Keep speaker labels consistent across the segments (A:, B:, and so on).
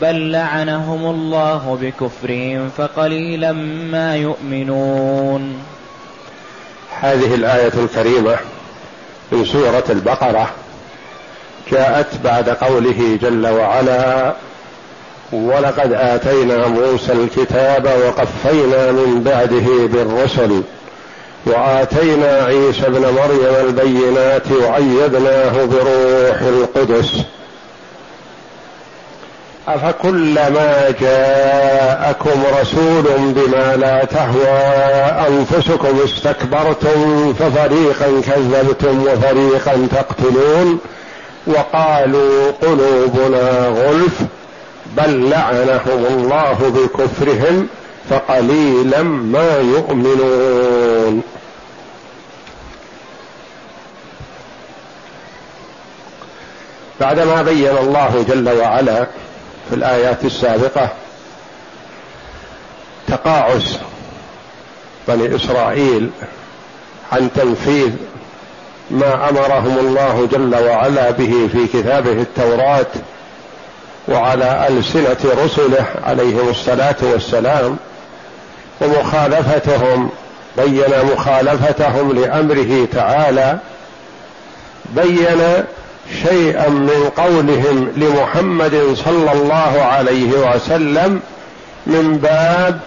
A: بل لعنهم الله بكفرهم فقليلا ما يؤمنون.
B: هذه الآية الكريمة من سورة البقرة جاءت بعد قوله جل وعلا ولقد آتينا موسى الكتاب وقفينا من بعده بالرسل وآتينا عيسى ابن مريم البينات وأيدناه بروح القدس. أفكلما جاءكم رسول بما لا تهوى أنفسكم استكبرتم ففريقا كذبتم وفريقا تقتلون وقالوا قلوبنا غلف بل لعنهم الله بكفرهم فقليلا ما يؤمنون. بعدما بين الله جل وعلا في الآيات السابقة تقاعس بني إسرائيل عن تنفيذ ما أمرهم الله جل وعلا به في كتابه التوراة وعلى ألسنة رسله عليهم الصلاة والسلام ومخالفتهم بين مخالفتهم لأمره تعالى بين شيئا من قولهم لمحمد صلى الله عليه وسلم من باب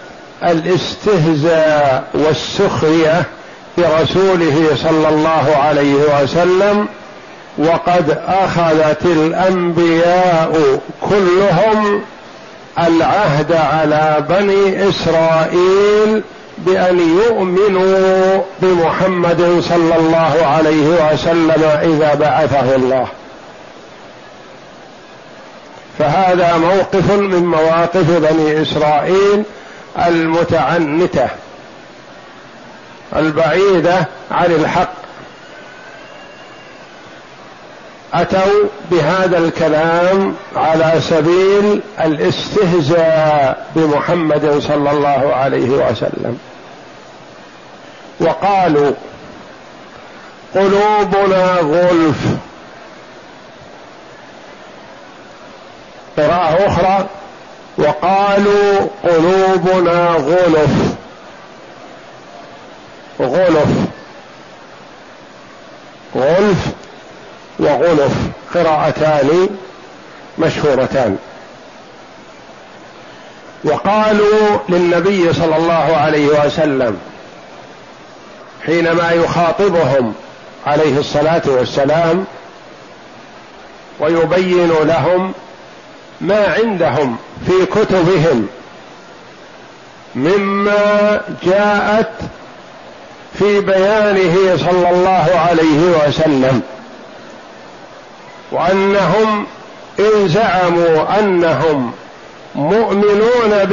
B: الاستهزاء والسخرية برسوله صلى الله عليه وسلم وقد أخذت الأنبياء كلهم العهد على بني إسرائيل بأن يؤمنوا بمحمد صلى الله عليه وسلم إذا بعثه الله. فهذا موقف من مواقف بني إسرائيل المتعنتة البعيدة عن الحق. أتوا بهذا الكلام على سبيل الاستهزاء بمحمد صلى الله عليه وسلم. وقالوا قلوبنا غلف. قراءة أخرى وقالوا قلوبنا غلف. غلف. غلف. وغلف قراءتان مشهورتان. وقالوا للنبي صلى الله عليه وسلم حينما يخاطبهم عليه الصلاة والسلام ويبين لهم ما عندهم في كتبهم مما جاءت في بيانه صلى الله عليه وسلم. وأنهم إن زعموا أنهم مؤمنون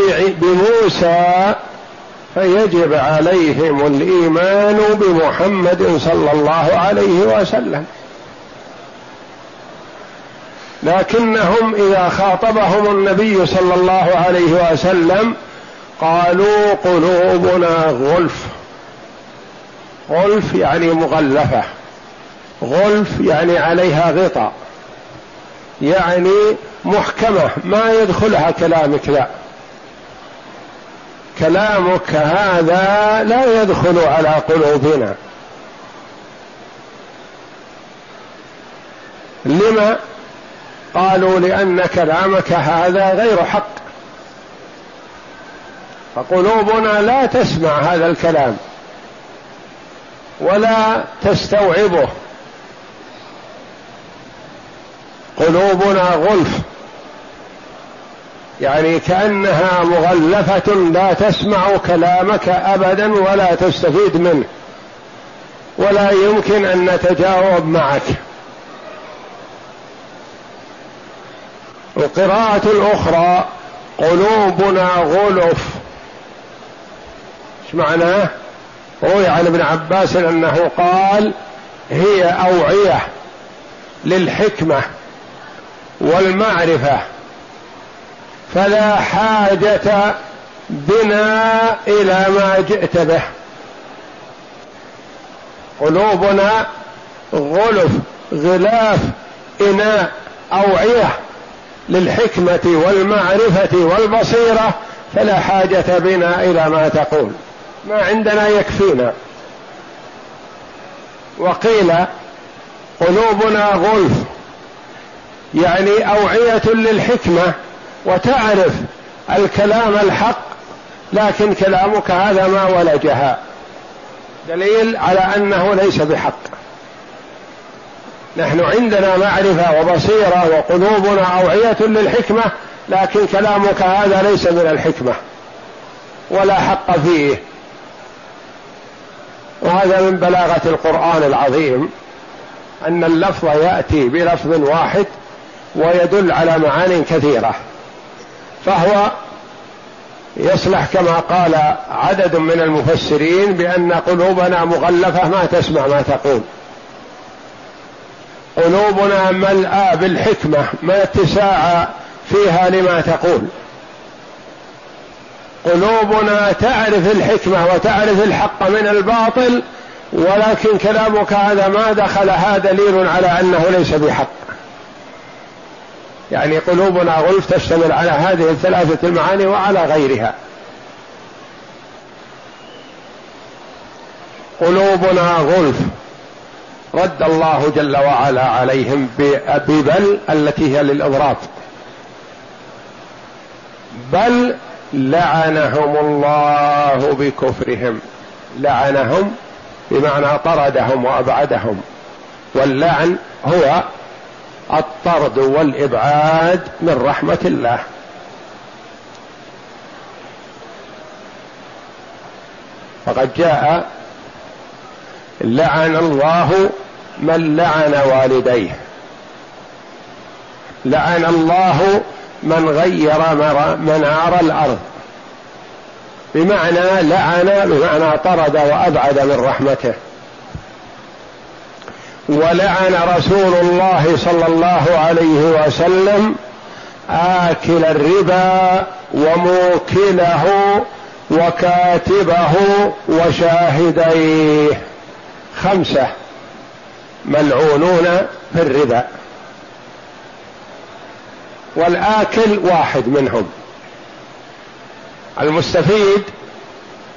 B: بموسى فيجب عليهم الإيمان بمحمد صلى الله عليه وسلم. لكنهم إذا خاطبهم النبي صلى الله عليه وسلم قالوا قلوبنا غلف. غلف يعني مغلفة. غلف يعني عليها غطاء. يعني محكمة ما يدخلها كلامك لا. كلامك هذا لا يدخل على قلوبنا. لما؟ قالوا لأن كلامك هذا غير حق. فقلوبنا لا تسمع هذا الكلام ولا تستوعبه. قلوبنا غلف. يعني كأنها مغلفة لا تسمع كلامك ابدا ولا تستفيد منه. ولا يمكن أن نتجاوب معك. القراءة الأخرى قلوبنا غلف. إيش معناه؟ روي عن ابن عباس أنه قال هي أوعية للحكمة. والمعرفة. فلا حاجة بنا إلى ما جئت به. قلوبنا غلف غلاف إناء أوعية للحكمة والمعرفة والبصيرة فلا حاجة بنا إلى ما تقول. ما عندنا يكفينا. وقيل قلوبنا غلف. يعني أوعية للحكمة وتعرف الكلام الحق لكن كلامك هذا ما ولجها. دليل على أنه ليس بحق. نحن عندنا معرفة وبصيرة وقلوبنا أوعية للحكمة لكن كلامك هذا ليس من الحكمة. ولا حق فيه. وهذا من بلاغة القرآن العظيم أن اللفظ يأتي بلفظ واحد ويدل على معان كثيرة. فهو يصلح كما قال عدد من المفسرين بأن قلوبنا مغلفة ما تسمع ما تقول. قلوبنا ملأى بالحكمة ما اتساع فيها لما تقول. قلوبنا تعرف الحكمة وتعرف الحق من الباطل ولكن كلامك هذا ما دخلها دليل على أنه ليس بحق. يعني قلوبنا غلف تشتمل على هذه الثلاثة المعاني وعلى غيرها. قلوبنا غلف. رد الله جل وعلا عليهم ببل التي هي للاضراب بل لعنهم الله بكفرهم. لعنهم بمعنى طردهم وأبعدهم. واللعن هو الطرد والإبعاد من رحمة الله. فقد جاء لعن الله من لعن والديه. لعن الله من غير منار الأرض. بمعنى لعن بمعنى طرد وأبعد من رحمته. ولعن رسول الله صلى الله عليه وسلم آكل الربا وموكله وكاتبه وشاهديه. خمسة ملعونون في الربا. والآكل واحد منهم. المستفيد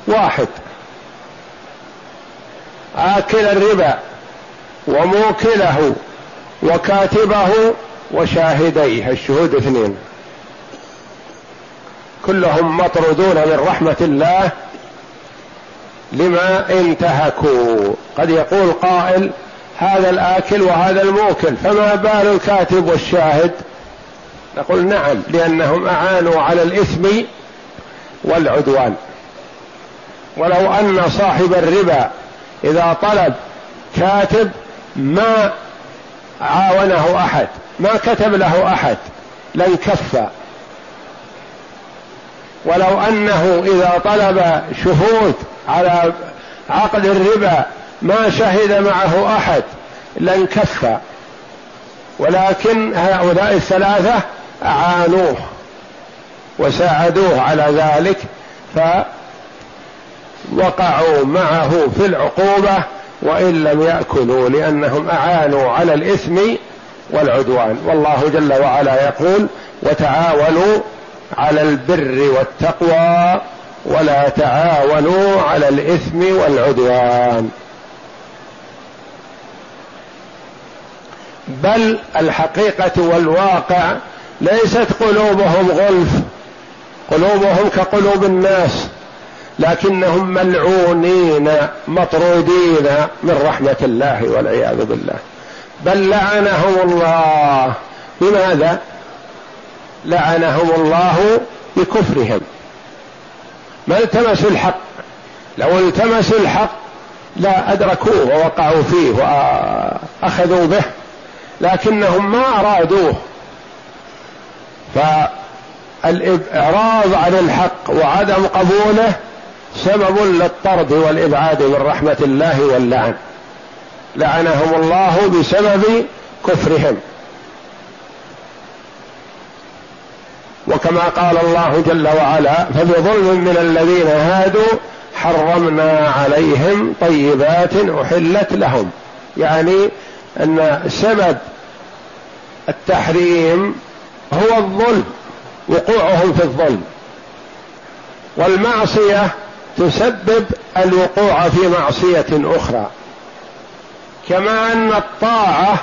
B: واحد. آكل الربا. وموكله وكاتبه وشاهديه الشهود اثنين. كلهم مطرودون من رحمة الله لما انتهكوا. قد يقول قائل هذا الآكل وهذا الموكل فما بال الكاتب والشاهد؟ نقول نعم لأنهم أعانوا على الإثم والعدوان. ولو أن صاحب الربا إذا طلب كاتب ما عاونه أحد ما كتب له أحد لانكف ولو أنه إذا طلب شهود على عقد الربا ما شهد معه أحد لانكف ولكن هؤلاء الثلاثة اعانوه وساعدوه على ذلك فوقعوا معه في العقوبة وإن لم يأكلوا لأنهم أعانوا على الإثم والعدوان. والله جل وعلا يقول وتعاونوا على البر والتقوى ولا تعاونوا على الإثم والعدوان. بل الحقيقة والواقع ليست قلوبهم غلف قلوبهم كقلوب الناس. لكنهم ملعونين مطرودين من رحمة الله والعياذ بالله. بل لعنهم الله. بماذا لعنهم الله بكفرهم. ما التمسوا الحق؟ لو التمسوا الحق لا أدركوه ووقعوا فيه وأخذوا به لكنهم ما أرادوه. فالاعراض عن الحق وعدم قبوله سبب للطرد والإبعاد من رحمة الله واللعن. لعنهم الله بسبب كفرهم. وكما قال الله جل وعلا فبظلم من الذين هادوا حرمنا عليهم طيبات أحلت لهم. يعني أن سبب التحريم هو الظلم وقوعهم في الظلم. والمعصية تسبب الوقوع في معصية أخرى. كما أن الطاعة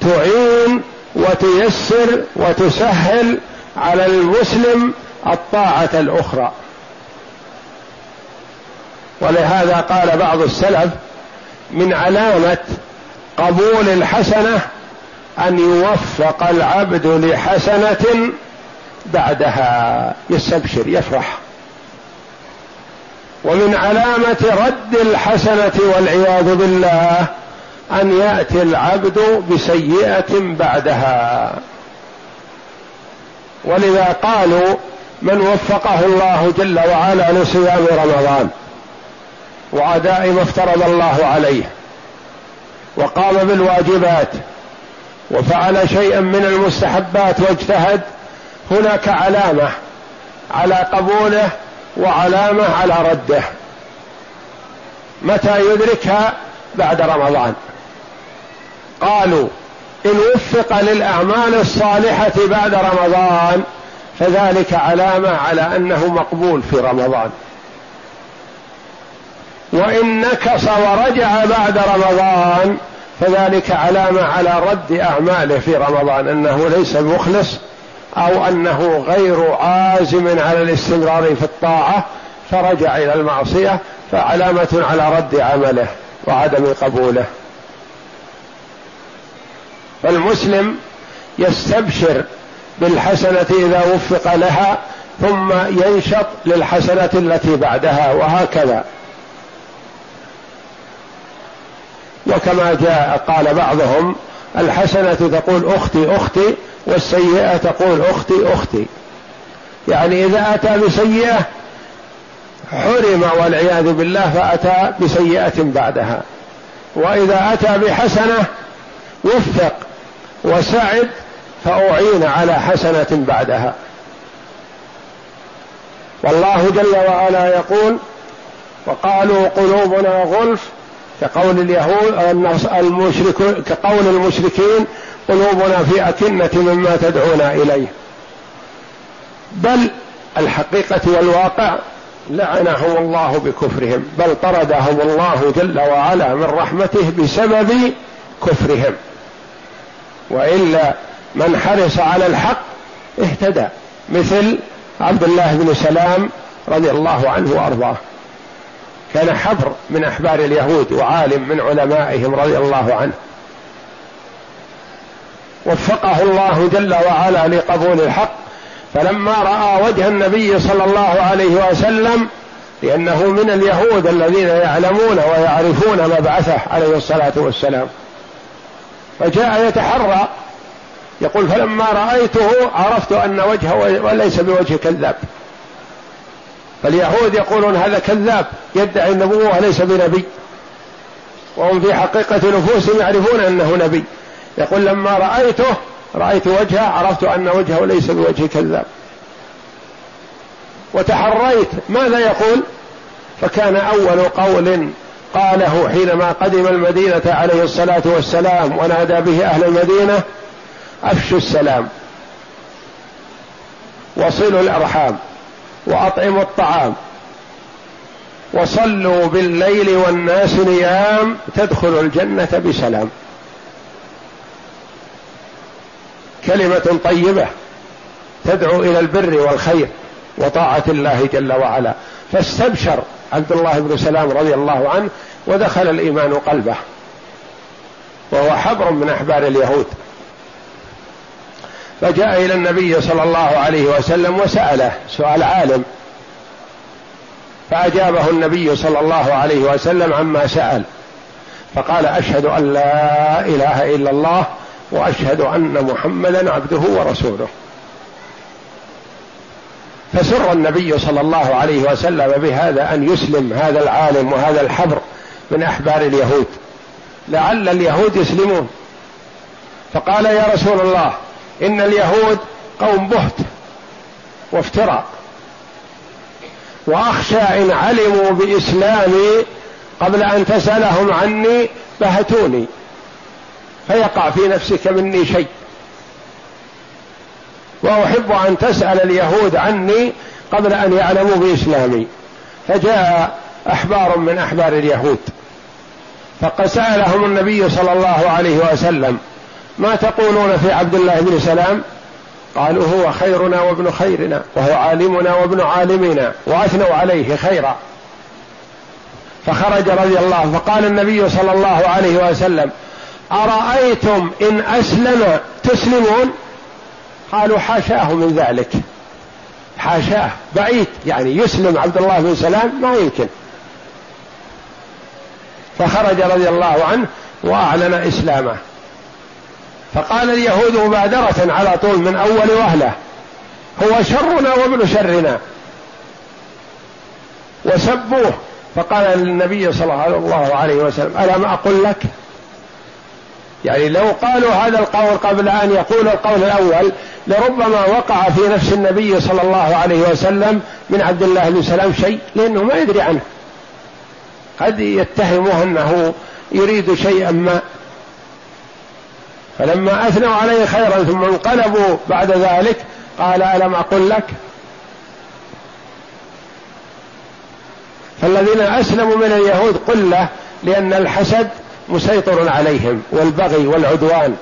B: تعين وتيسر وتسهل على المسلم الطاعة الأخرى. ولهذا قال بعض السلف من علامة قبول الحسنة أن يوفق العبد لحسنة بعدها. يستبشر يفرح. ومن علامة رد الحسنة والعياذ بالله أن يأتي العبد بسيئة بعدها. ولذا قالوا من وفقه الله جل وعلا لصيام رمضان واداء ما افترض الله عليه وقام بالواجبات وفعل شيئا من المستحبات واجتهد هناك علامة على قبوله وعلامة على رده. متى يدركها؟ بعد رمضان. قالوا إن وفق للأعمال الصالحة بعد رمضان فذلك علامة على أنه مقبول في رمضان. وإن نكص ورجع بعد رمضان فذلك علامة على رد أعماله في رمضان أنه ليس مخلص أو أنه غير عازم على الاستمرار في الطاعة فرجع إلى المعصية فعلامة على رد عمله وعدم قبوله. فالمسلم يستبشر بالحسنة إذا وفق لها ثم ينشط للحسنة التي بعدها وهكذا. وكما جاء قال بعضهم الحسنة تقول أختي أختي والسيئة تقول أختي أختي. يعني إذا أتى بسيئة حرم والعياذ بالله فأتى بسيئة بعدها. وإذا أتى بحسنة وفق وسعد فأعين على حسنة بعدها. والله جل وعلا يقول وقالوا قلوبنا غلف كقول اليهود المشرك كقول المشركين قلوبنا في أكنة مما تدعونا إليه. بل الحقيقة والواقع لعنهم الله بكفرهم بل طردهم الله جل وعلا من رحمته بسبب كفرهم. وإلا من حرص على الحق اهتدى مثل عبد الله بن سلام رضي الله عنه وأرضاه. كان حبر من أحبار اليهود وعالم من علمائهم رضي الله عنه. وفقه الله جل وعلا لقبول الحق فلما رأى وجه النبي صلى الله عليه وسلم لأنه من اليهود الذين يعلمون ويعرفون مبعثه عليه الصلاة والسلام. فجاء يتحرى يقول فلما رأيته عرفت أن وجهه وليس بوجه كذاب. فاليهود يقولون هذا كذاب يدعي النبوة وليس بنبي. وهم في حقيقة نفوسهم يعرفون أنه نبي. يقول لما رأيته رأيت وجهه عرفت أن وجهه ليس بوجه كذاب. وتحريت ماذا يقول؟ فكان أول قول قاله حينما قدم المدينة عليه الصلاة والسلام ونادى به أهل المدينة أفشوا السلام. وصلوا الأرحام وأطعموا الطعام. وصلوا بالليل والناس نيام تدخلوا الجنة بسلام. كلمة طيبة تدعو إلى البر والخير وطاعة الله جل وعلا. فاستبشر عبد الله بن سلام رضي الله عنه ودخل الإيمان قلبه. وهو حبر من أحبار اليهود. فجاء إلى النبي صلى الله عليه وسلم وسأله سؤال عالم. فأجابه النبي صلى الله عليه وسلم عما سأل. فقال أشهد أن لا إله إلا الله وأشهد أن محمدا عبده ورسوله. فسر النبي صلى الله عليه وسلم بهذا أن يسلم هذا العالم وهذا الحبر من أحبار اليهود. لعل اليهود يسلمون. فقال يا رسول الله إن اليهود قوم بهت وافتراء وأخشى إن علموا بإسلامي قبل أن تسألهم عني بهتوني. فيقع في نفسك مني شيء. وأحب أن تسأل اليهود عني قبل أن يعلموا بإسلامي. فجاء أحبار من أحبار اليهود. فقد سالهم النبي صلى الله عليه وسلم ما تقولون في عبد الله بن سلام؟ قالوا هو خيرنا وابن خيرنا وهو عالمنا وابن عالمنا وأثنوا عليه خيرا. فخرج رضي الله فقال النبي صلى الله عليه وسلم أرأيتم إن أسلم تسلمون؟ قالوا حاشاه من ذلك. حاشاه بعيد يعني يسلم عبد الله بن سلام ما يمكن. فخرج رضي الله عنه وأعلن إسلامه. فقال اليهود مبادرة على طول من أول وهلة. هو شرنا وابن شرنا. وسبوه. فقال النبي صلى الله عليه وسلم ألم أقل لك؟ يعني لو قالوا هذا القول قبل أن يقول القول الأول لربما وقع في نفس النبي صلى الله عليه وسلم من عبد الله بن سلام شيء لأنه ما يدري عنه. قد يتهمه أنه يريد شيئا ما. فلما أثنوا عليه خيرا ثم انقلبوا بعد ذلك قال ألم أقل لك؟ فالذين أسلموا من اليهود قلة لأن الحسد مسيطر عليهم والبغي والعدوان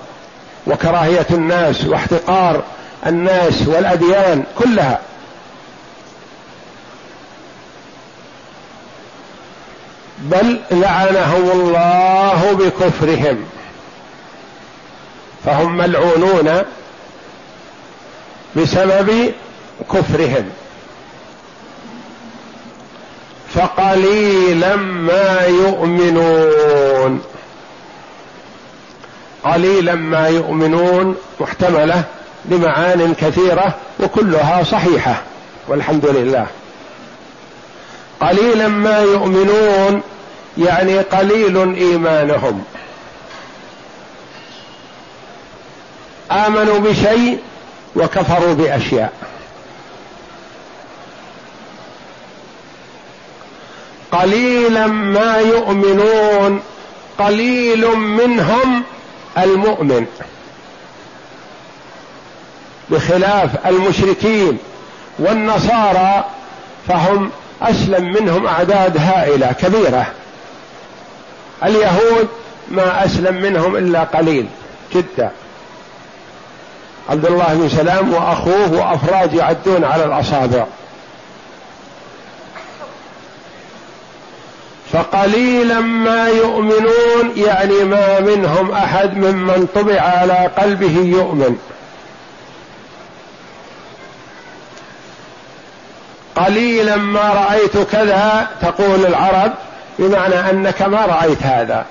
B: وكراهية الناس واحتقار الناس والأديان كلها. بل لعنهم الله بكفرهم. فهم ملعونون بسبب كفرهم. فقليلا ما يؤمنون. قليلا ما يؤمنون محتملة لمعان كثيرة وكلها صحيحة والحمد لله. قليلا ما يؤمنون يعني قليل إيمانهم. آمنوا بشيء وكفروا بأشياء. قليلا ما يؤمنون قليل منهم المؤمن بخلاف المشركين والنصارى فهم أسلم منهم أعداد هائلة كبيرة. اليهود ما أسلم منهم إلا قليل جدا. عبد الله بن سلام وأخوه وأفراد يعدون على الأصابع. فقليلا ما يؤمنون يعني ما منهم أحد ممن طبع على قلبه يؤمن. قليلا ما رأيت كذا تقول العرب بمعنى أنك ما رأيت هذا.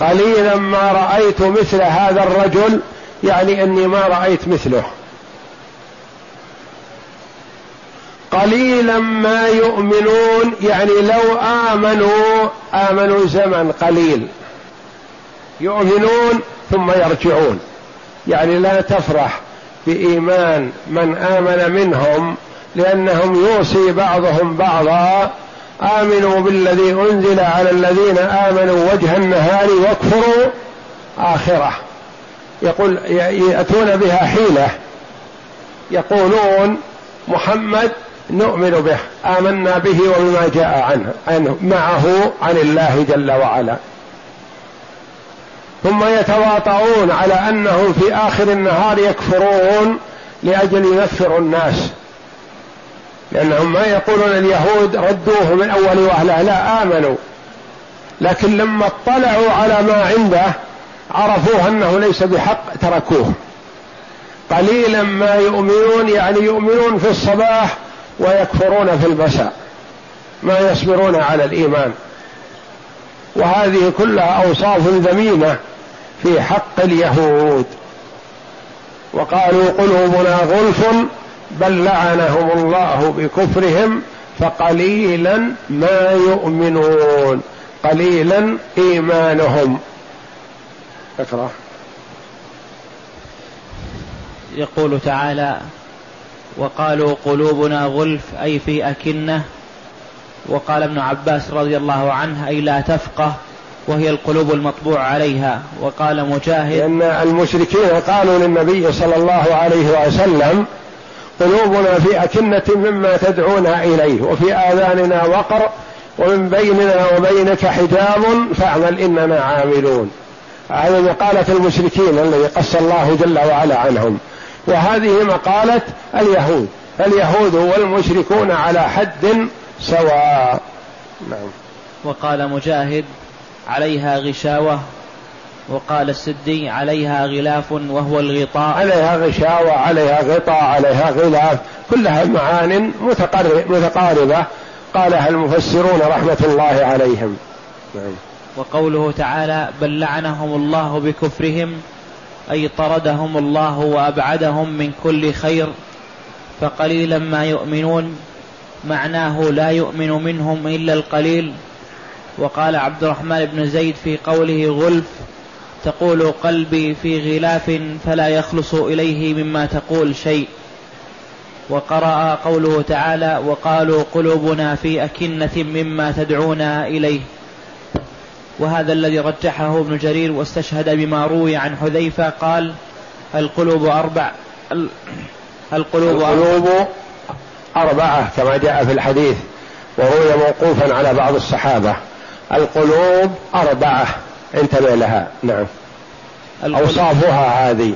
B: قليلا ما رأيت مثل هذا الرجل يعني أني ما رأيت مثله. قليلا ما يؤمنون يعني لو آمنوا آمنوا زمن قليل. يؤمنون ثم يرجعون. يعني لا تفرح بإيمان من آمن منهم لأنهم يوصي بعضهم بعضا. آمنوا بالذي أنزل على الذين آمنوا وجه النهار واكفروا آخرة. يقول يأتون بها حيلة. يقولون محمد نؤمن به آمنا به وبما جاء عنه, عنه معه عن الله جل وعلا. ثم يتواطؤون على أنهم في آخر النهار يكفرون لأجل ينفروا الناس. لأنهم ما يقولون اليهود ردوه من أول وهلة لا آمنوا. لكن لما اطلعوا على ما عنده عرفوه أنه ليس بحق تركوه. قليلا ما يؤمنون يعني يؤمنون في الصباح ويكفرون في المساء ما يصبرون على الإيمان. وهذه كلها أوصاف ذميمة في حق اليهود. وقالوا قلوبنا غلف بل لعنهم الله بكفرهم فقليلا ما يؤمنون قليلا إيمانهم. اقرأ.
A: يقول تعالى وقالوا قلوبنا غلف أي في أكنة. وقال ابن عباس رضي الله عنه أي لا تفقه وهي القلوب المطبوع عليها. وقال مجاهد
B: لأن المشركين قالوا للنبي صلى الله عليه وسلم قلوبنا في أكنة مما تدعونا إليه وفي آذاننا وقر ومن بيننا وبينك حجاب فاعمل إننا عاملون. هذه مقالة المشركين الذي قص الله جل وعلا عنهم. وهذه مقالة اليهود. اليهود والمشركون على حد سواء.
A: نعم. وقال مجاهد عليها غشاوة وقال السدي عليها غلاف وهو الغطاء.
B: عليها غشاوة عليها غطاء عليها غلاف كلها معان متقاربة قالها المفسرون رحمة الله عليهم.
A: نعم. وقوله تعالى بل لعنهم الله بكفرهم أي طردهم الله وأبعدهم من كل خير فقليلا ما يؤمنون معناه لا يؤمن منهم إلا القليل. وقال عبد الرحمن بن زيد في قوله غلف تقول قلبي في غلاف فلا يخلص إليه مما تقول شيء. وقرأ قوله تعالى وقالوا قلوبنا في أكنة مما تدعونا إليه. وهذا الذي رجحه ابن جرير واستشهد بما روي عن حذيفة قال القلوب أربع.
B: القلوب, القلوب أربعة كما جاء في الحديث وروي موقوفا على بعض الصحابة. القلوب أربعة. انتبه لها. نعم. أوصافها هذه.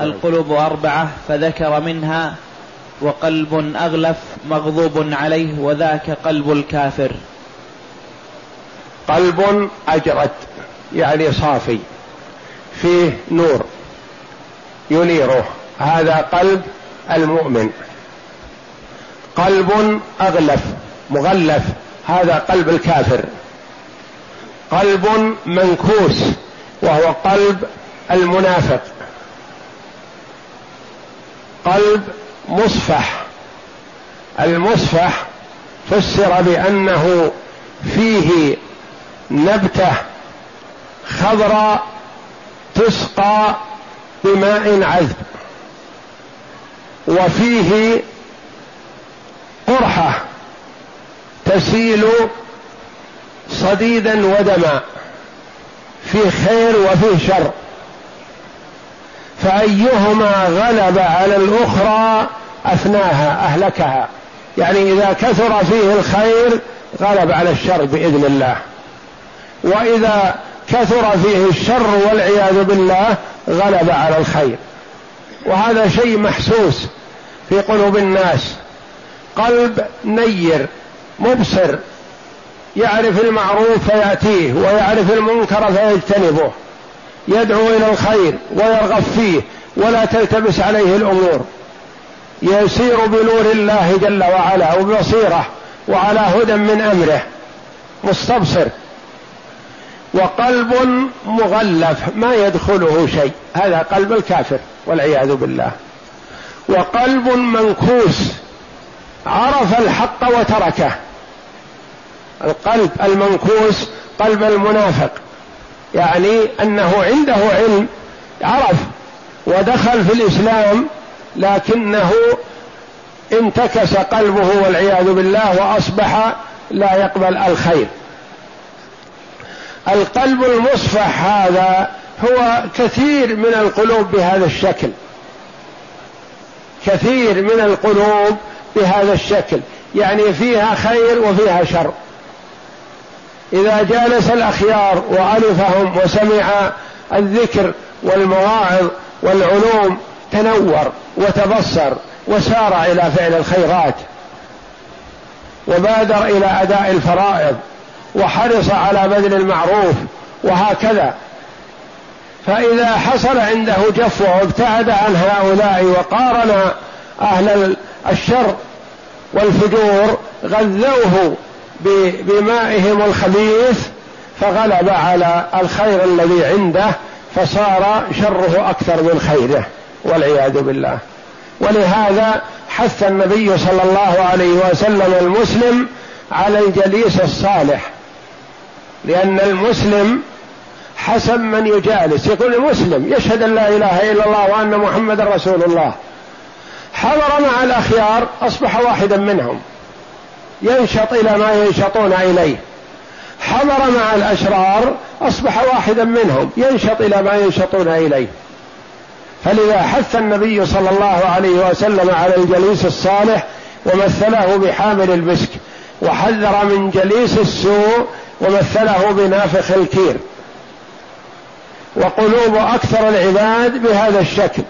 A: القلوب أربعة فذكر منها وقلب أغلف مغضوب عليه وذاك قلب الكافر.
B: قلب أجرد يعني صافي فيه نور ينيره هذا قلب المؤمن. قلب أغلف مغلف هذا قلب الكافر. قلب منكوس وهو قلب المنافق. قلب مصفح المصفح فسر بأنه فيه نبتة خضراء تسقى بماء عذب. وفيه قرحة تسيل صديدا ودما فيه خير وفيه شر. فأيهما غلب على الأخرى أفناها أهلكها. يعني إذا كثر فيه الخير غلب على الشر بإذن الله. وإذا كثر فيه الشر والعياذ بالله غلب على الخير. وهذا شيء محسوس في قلوب الناس. قلب نير مبصر يعرف المعروف فيأتيه ويعرف المنكر فيجتنبه. يدعو إلى الخير ويرغب فيه ولا تلتبس عليه الأمور. يسير بنور الله جل وعلا وبصيرة وعلى هدى من أمره. مستبصر. وقلب مغلف ما يدخله شيء. هذا قلب الكافر والعياذ بالله. وقلب منكوس عرف الحق وتركه. القلب المنكوس قلب المنافق. يعني أنه عنده علم عرف ودخل في الإسلام لكنه انتكس قلبه والعياذ بالله وأصبح لا يقبل الخير. القلب المصفح هذا هو كثير من القلوب بهذا الشكل. كثير من القلوب بهذا الشكل. يعني فيها خير وفيها شر. إذا جالس الأخيار وألفهم وسمع الذكر والمواعظ والعلوم تنور وتبصر وسار إلى فعل الخيرات. وبادر إلى أداء الفرائض. وحرص على بذل المعروف وهكذا. فإذا حصل عنده جفوه وابتعد عن هؤلاء وقارن أهل الشر والفجور غذوه بمائهم الخبيث فغلب على الخير الذي عنده فصار شره أكثر من خيره والعياذ بالله. ولهذا حث النبي صلى الله عليه وسلم المسلم على الجليس الصالح لأن المسلم حسب من يجالس. يقول المسلم يشهد أن لا إله إلا الله وأن محمد رسول الله. حضر مع الاخيار أصبح واحدا منهم. ينشط إلى ما ينشطون إليه. حضر مع الأشرار أصبح واحدا منهم. ينشط إلى ما ينشطون إليه. فلذا حث النبي صلى الله عليه وسلم على الجليس الصالح ومثله بحامل المسك وحذر من جليس السوء ومثله بنافخ الكير. وقلوب أكثر العباد بهذا الشكل.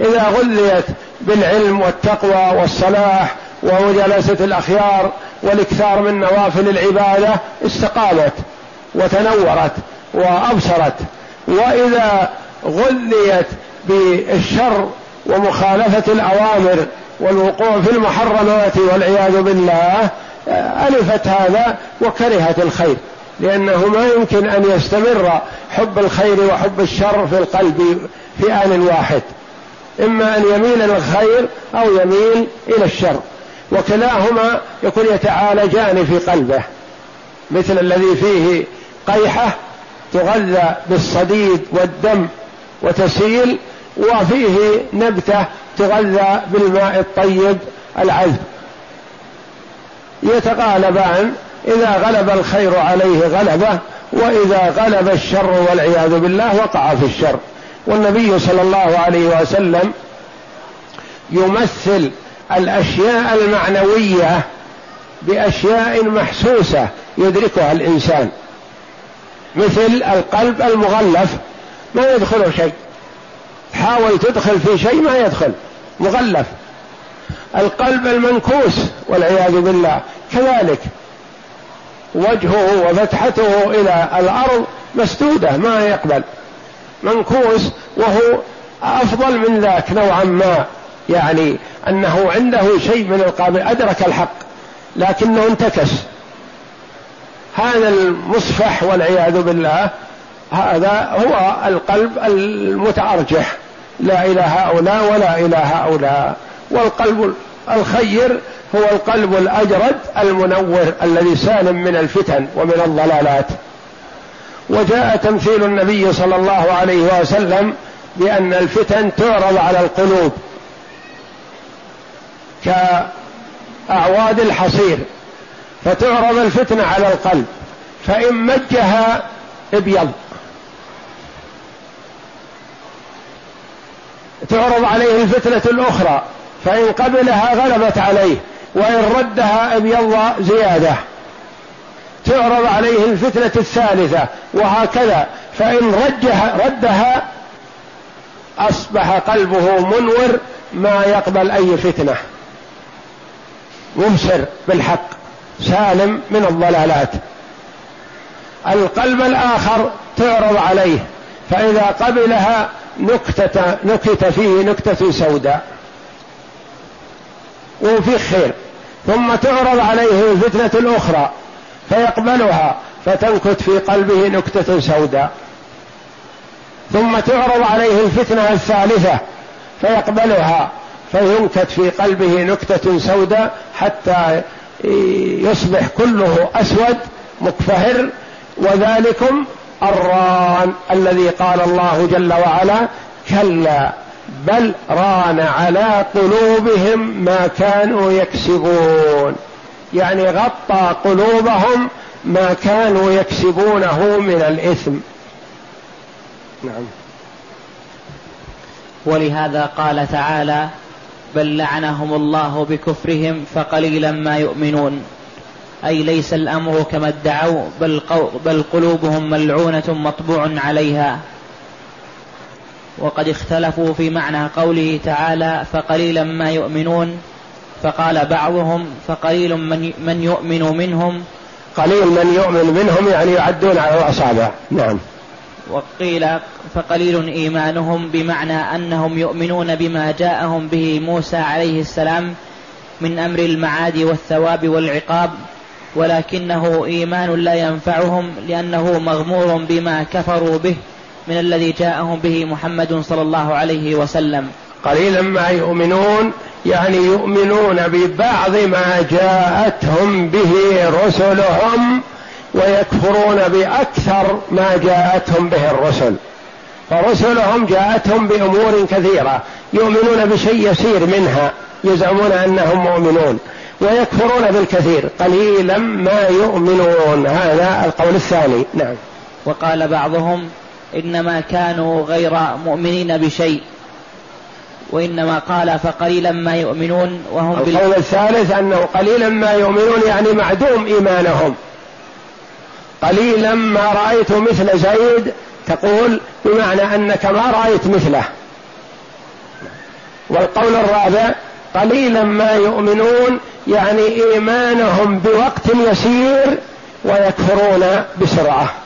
B: إذا غذيت بالعلم والتقوى والصلاح ومجالسة الأخيار والإكثار من نوافل العبادة استقامت وتنورت وأبصرت. وإذا غذيت بالشر ومخالفة الأوامر والوقوع في المحرمات والعياذ بالله ألفت هذا وكرهت الخير لأنه ما يمكن أن يستمر حب الخير وحب الشر في القلب في آن واحد إما أن يميل إلى الخير أو يميل إلى الشر وكلاهما يكون يتعالجان في قلبه مثل الذي فيه قيحة تغذى بالصديد والدم وتسيل وفيه نبتة تغذى بالماء الطيب العذب. يتغالبان إذا غلب الخير عليه غلبة وإذا غلب الشر والعياذ بالله وقع في الشر. والنبي صلى الله عليه وسلم يمثل الأشياء المعنوية بأشياء محسوسة يدركها الإنسان. مثل القلب المغلف ما يدخله شيء. حاول تدخل في شيء ما يدخل. مغلف. القلب المنكوس والعياذ بالله. كذلك وجهه وفتحته إلى الأرض مسدودة ما يقبل. منكوس وهو أفضل من ذاك نوعا ما. يعني أنه عنده شيء من القابل أدرك الحق لكنه انتكس. هذا المصفح والعياذ بالله هذا هو القلب المتأرجح. لا إلى هؤلاء ولا إلى هؤلاء. والقلب الخير هو القلب الأجرد المنور الذي سالم من الفتن ومن الضلالات. وجاء تمثيل النبي صلى الله عليه وسلم بأن الفتن تعرض على القلوب كأعواد الحصير فتعرض الفتنه على القلب فإن مجها ابيض. تعرض عليه الفتنة الأخرى فإن قبلها غلبت عليه وإن ردها ابيض زيادة. تعرض عليه الفتنة الثالثة وهكذا. فإن رجها ردها أصبح قلبه منور ما يقبل أي فتنة. مبصر بالحق سالم من الضلالات. القلب الآخر تعرض عليه فإذا قبلها نكتة نكت فيه نكتة سوداء. وفي خير. ثم تعرض عليه الفتنة الأخرى فيقبلها فتنكت في قلبه نكتة سوداء. ثم تعرض عليه الفتنة الثالثة فيقبلها فينكت في قلبه نكتة سوداء حتى يصبح كله أسود مكفهر. وذلكم الران الذي قال الله جل وعلا كلا. بل ران على قلوبهم ما كانوا يكسبون. يعني غطى قلوبهم ما كانوا يكسبونه من الإثم. نعم.
A: ولهذا قال تعالى بل لعنهم الله بكفرهم فقليلا ما يؤمنون. أي ليس الأمر كما ادعوا بل, بل قلوبهم ملعونة مطبوع عليها. وقد اختلفوا في معنى قوله تعالى فقليلا ما يؤمنون فقال بعضهم فقليل من, من يؤمن منهم.
B: قليل من يؤمن منهم يعني يعدون على الأصابع نعم.
A: وقيل فقليل إيمانهم بمعنى أنهم يؤمنون بما جاءهم به موسى عليه السلام من أمر المعاد والثواب والعقاب ولكنه إيمان لا ينفعهم لأنه مغمور بما كفروا به. من الذي جاءهم به محمد صلى الله عليه وسلم.
B: قليلا ما يؤمنون يعني يؤمنون ببعض ما جاءتهم به رسلهم ويكفرون بأكثر ما جاءتهم به الرسل. فرسلهم جاءتهم بأمور كثيرة يؤمنون بشيء يسير منها يزعمون أنهم مؤمنون ويكفرون بالكثير. قليلا ما يؤمنون. هذا القول الثاني. نعم.
A: وقال بعضهم إنما كانوا غير مؤمنين بشيء وإنما قال فقليلا ما يؤمنون وهم
B: القول الثالث أنه قليلا ما يؤمنون يعني معدوم إيمانهم. قليلا ما رأيت مثل زيد تقول بمعنى أنك ما رأيت مثله. والقول الرابع قليلا ما يؤمنون يعني إيمانهم بوقت يسير ويكفرون بسرعة.